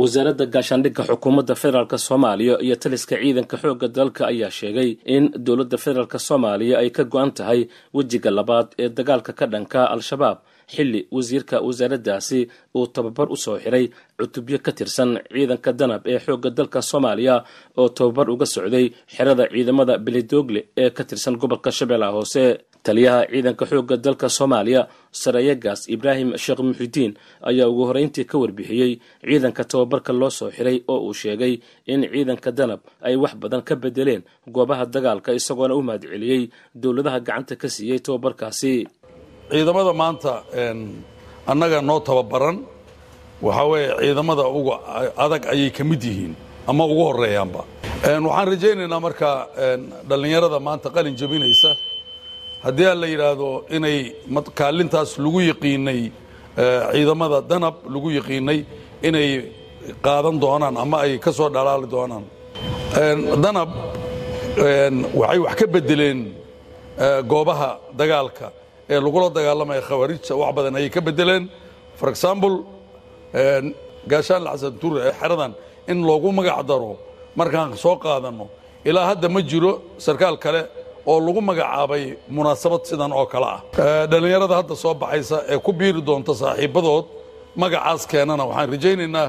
wasaaradda gaashaandhigga xukuumadda federaalk soomaaliya iyo taliska ciidanka xoogga dalka ayaa sheegay in dowladda federaalk soomaaliya ay ka go-an tahay wejiga labaad ee dagaalka ka dhanka al-shabaab xilli wasiirka wasaaraddaasi uu tababar u soo xiray cutubyo ka tirsan ciidanka danab ee xoogga dalka soomaaliya oo tababar uga socday xerada ciidamada beledoogle ee ka tirsan gobolka shabeellaha hoose taliyaha ciidanka xoogga dalka soomaaliya sarayagaas ibraahim sheekh muxidiin ayaa ugu horeyntii ka warbixiyey ciidanka tababarka loo soo xiray oo uu sheegay in ciidanka danab ay wax badan ka bedeleen goobaha dagaalka isagoona u mahadceliyey dowladaha gacanta ka siiyey tababarkaasi. Ciidamada maanta annaga noo tababaran waxaa weeye ciidamada uga adag ayay ka mid yihiin ama ugu horeeyaanba waxaan rajaynaynaa marka dhallinyarada maanta qalin jabinaysa haddii aan la yidhaahdo inay kaalintaas lagu yiqiinay ciidamada danab lagu yiqiinay inay qaadan doonaan ama ay ka soo dhalaali doonaan. Danab waxay wax ka bedeleen goobaha dagaalka ee lagula dagaalamaya khawaarijta wax badan ayay ka bedeleen for example gaashaan xasan ture ee xeradan in loogu magac daro markaan soo qaadanno ilaa hadda ma jiro sarkaal kale oo lagu magacaabay munaasabad sidan oo kale ah. Dhallinyarada hadda soo baxaysa ee ku biiri doonta saaxiibbadood magacaas keenana waxaan rajaynaynaa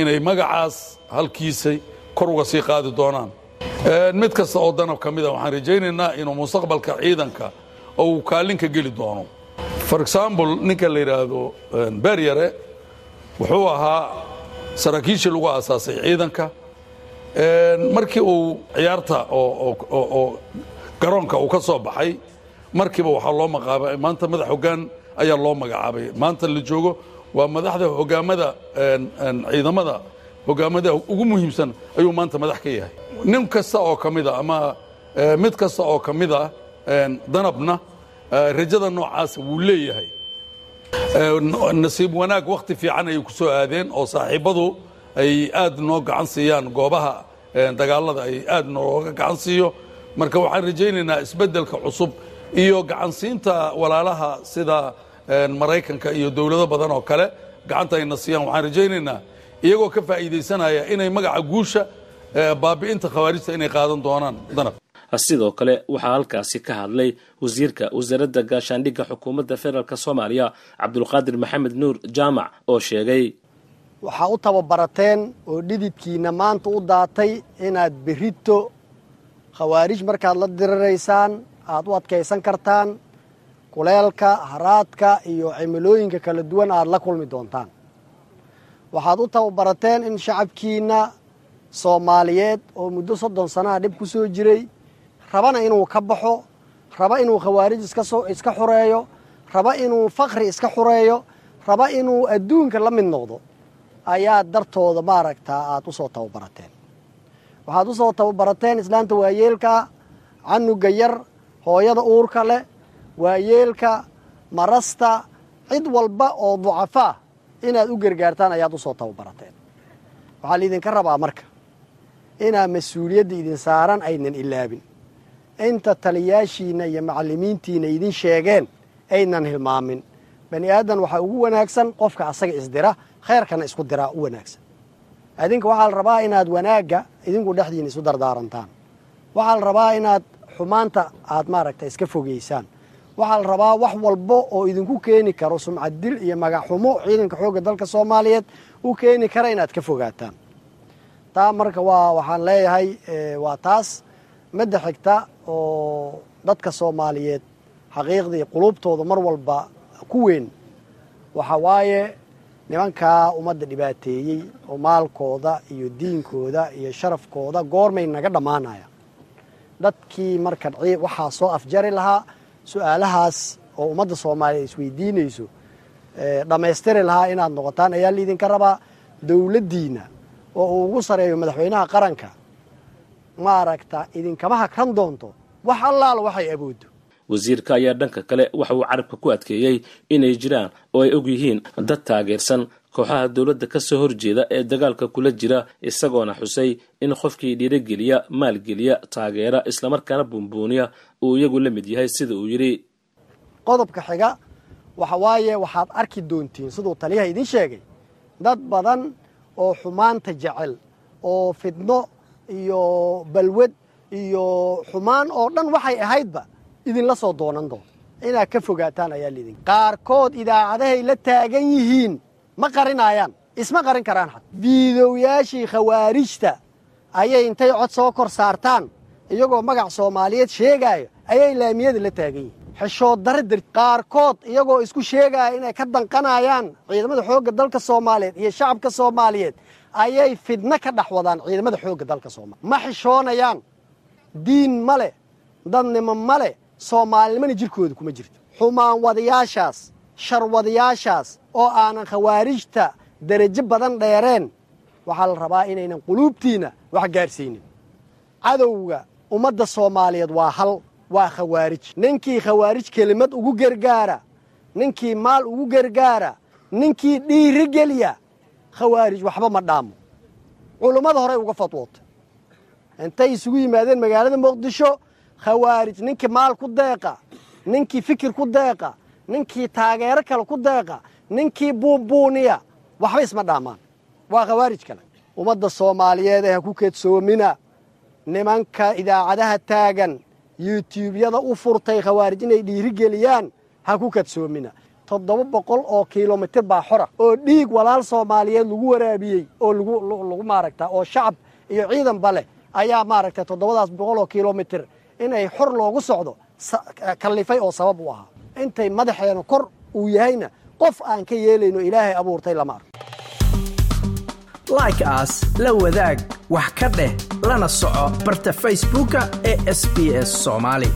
inay magacaas halkiisay kor uga sii qaadi doonaan. Mid kasta oo danab ka mida waxaan rajaynaynaa inuu mustaqbalka ciidanka oo uu kaalinka geli doono. For example ninka la yidhaahdo beryare wuxuu ahaa saraakiishii lagu aasaasay ciidanka. Markii uu ciyaarta oo garoonka uu ka soo baxay markiiba waxaa loo maqaabay. Maanta madax hoggaan ayaa loo magacaabay. Maanta la joogo waa madaxda hogaamada ciidamada. Hogaamada ugu muhiimsan ayuu maanta madax ka yahay. Nin kasta oo ka mida ama mid kasta oo ka mida danabna rajada noocaasa wuu leeyahay. Nasiib wanaag wakhti fiican ayay ku soo aadeen oo saaxiibbadu ay aad noo gacan siiyaan. Goobaha dagaalada ay aad nooga gacan siiyo marka waxaan rajaynaynaa isbeddelka cusub iyo gacansiinta walaalaha sida maraykanka iyo dowlado badan oo kale gacanta ayna siiyaan. Waxaan rajaynaynaa iyagoo ka faa'iidaysanaya inay magaca guusha baabi'inta khawaarijta inay qaadan doonaan. Danab. Sidoo kale waxaa halkaasi ka hadlay wasiirka wasaaradda gaashaandhigga xukuumadda federaalk soomaaliya cabdulqaadir maxamed nuur jaamac oo sheegay waxaa u tababarateen oo dhididkiinna maanta u daatay inaad berrito khawaarij markaad la diriraysaan aad u adkaysan kartaan kuleelka haraadka iyo cimilooyinka kala duwan aad la kulmi doontaan. Waxaad u tababarateen in shacabkiinna soomaaliyeed oo muddo soddon sanaha dhib ku soo jiray rabana inuu ka baxo raba inuu khawaarij iska xureeyo raba inuu fakri iska xureeyo raba inuu adduunka la mid noqdo ayaa dartooda maaragtaa aad u soo tababarateen waxaad u soo tababarateen islaanta waayeelka canuga yar hooyada uurka leh waayeelka marasta cid walba oo ducafaa inaad u gargaartaan ayaad u soo tababarateen waxaa laidinka rabaa marka inaa mas'uuliyadda idin saaran aynan ilaabin. Inta taliyaashiinna iyo macallimiintiina idin sheegeen aynan hilmaamin. Bani aadan waxaa ugu wanaagsan qofka asaga isdira khayrkana isku diraa u wanaagsan. Idinka waxaa la rabaa inaad wanaagga idinku dhexdiina isu dardaarantaan waxaa la rabaa inaad xumaanta aad maaragta iska fogeysaan. Waxaa la rabaa wax walbo oo idinku keeni karo sumcad dil iyo magaxxumo ciidanka xoogga dalka soomaaliyeed u keeni kara inaad ka fogaataan. Taa marka waa waxaan leeyahay waa taas madda xigta oo dadka soomaaliyeed xaqiiqdii qulubtooda mar walba ku weyn. Waxa waaye nimankaa ummadda dhibaateeyey oo maalkooda iyo diinkooda iyo sharafkooda goormay naga dhammaanaya dadkii marka waxaa soo afjari lahaa su'aalahaas oo ummadda soomaaliyeed isweydiinayso dhammaystiri lahaa inaad noqotaan ayaa laidinka rabaa dowladdiina oo uu ugu sareeyo madaxweynaha qaranka. Maaragta idinkama hagran doonto. Wax allaala waxay awooddo wasiirka ayaa dhanka kale waxa uu carabka ku adkeeyey inay jiraan oo ay og yihiin dad taageersan. Kooxaha dowladda ka soo horjeeda ee dagaalka kula jira isagoona xusay in qofkii dhiirogeliya maalgeliya taageera islamarkaana buunbuuniya uu iyagu la mid yahay sida uu yidhi. Qodobka xiga waxa waaye waxaad arki doontiin siduu taliyaha idiin sheegay. Dad badan oo xumaanta jecel oo fidno iyo balwad iyo xumaan oo dhan waxay ahaydba idinla soo doonan doon inaad ka fogaataan ayaa lidin qaarkood idaacadahay la taagan yihiin ma qarinaayaan isma qarin karaan xad fiidowyaashii khawaarijta ayay intay cod soo kor saartaan iyagoo magac soomaaliyeed sheegaayo ayay laamiyada la taagan yihiin. Xishood darra dar qaarkood iyagoo isku sheegaya inay ka danqanayaan ciidamada xoogga dalka soomaaliyeed iyo shacabka soomaaliyeed ayay fidno ka dhex wadaan ciidamada xoogga dalka soomaliya ma xishoonayaan. Diin ma leh dadnimo ma leh soomaalinimana jirkooda kuma jirto. Xumaan wadayaashaas sharwadayaashaas oo aanan khawaarijta derajo badan dheereen waxaa la rabaa inaynan quluubtiinna wax gaarsiinin. Cadowga ummadda soomaaliyeed waa hal waa khawaarij. Ninkii khawaarij kelimad ugu gargaara ninkii maal ugu gargaara ninkii dhiiri geliya khawaarij waxba ma dhaamo. Culummada horey uga fadwootay intay isugu yimaadeen magaalada muqdisho khawaarij ninkii maal ku deeqa ninkii fikir ku deeqa ninkii taageero kale ku deeqa ninkii buunbuuniya waxba isma dhaamaan. Waa khawaarij kale. Ummadda soomaaliyeed ee ha ku keedsoomina nimanka idaacadaha taagan yutuubyada u furtay khawaarij inay dhiirigeliyaan ha ku kadsoomina toddoba boqol oo kilomitir baa xora oo dhiig walaal soomaaliyeed lagu waraabiyey oo lagu maaragta oo shacab iyo ciidanba leh ayaa maaragtay toddobadaas boqol oo kilomitir inay xor loogu socdo kallifay oo sabab u ahaa. Intay madaxeena kor uu yahayna qof aan ka yeelayno ilaahay abuurtay lama arko like aas la wadaag wax ka dheh lana soco barta facebooka ee sb s soomaali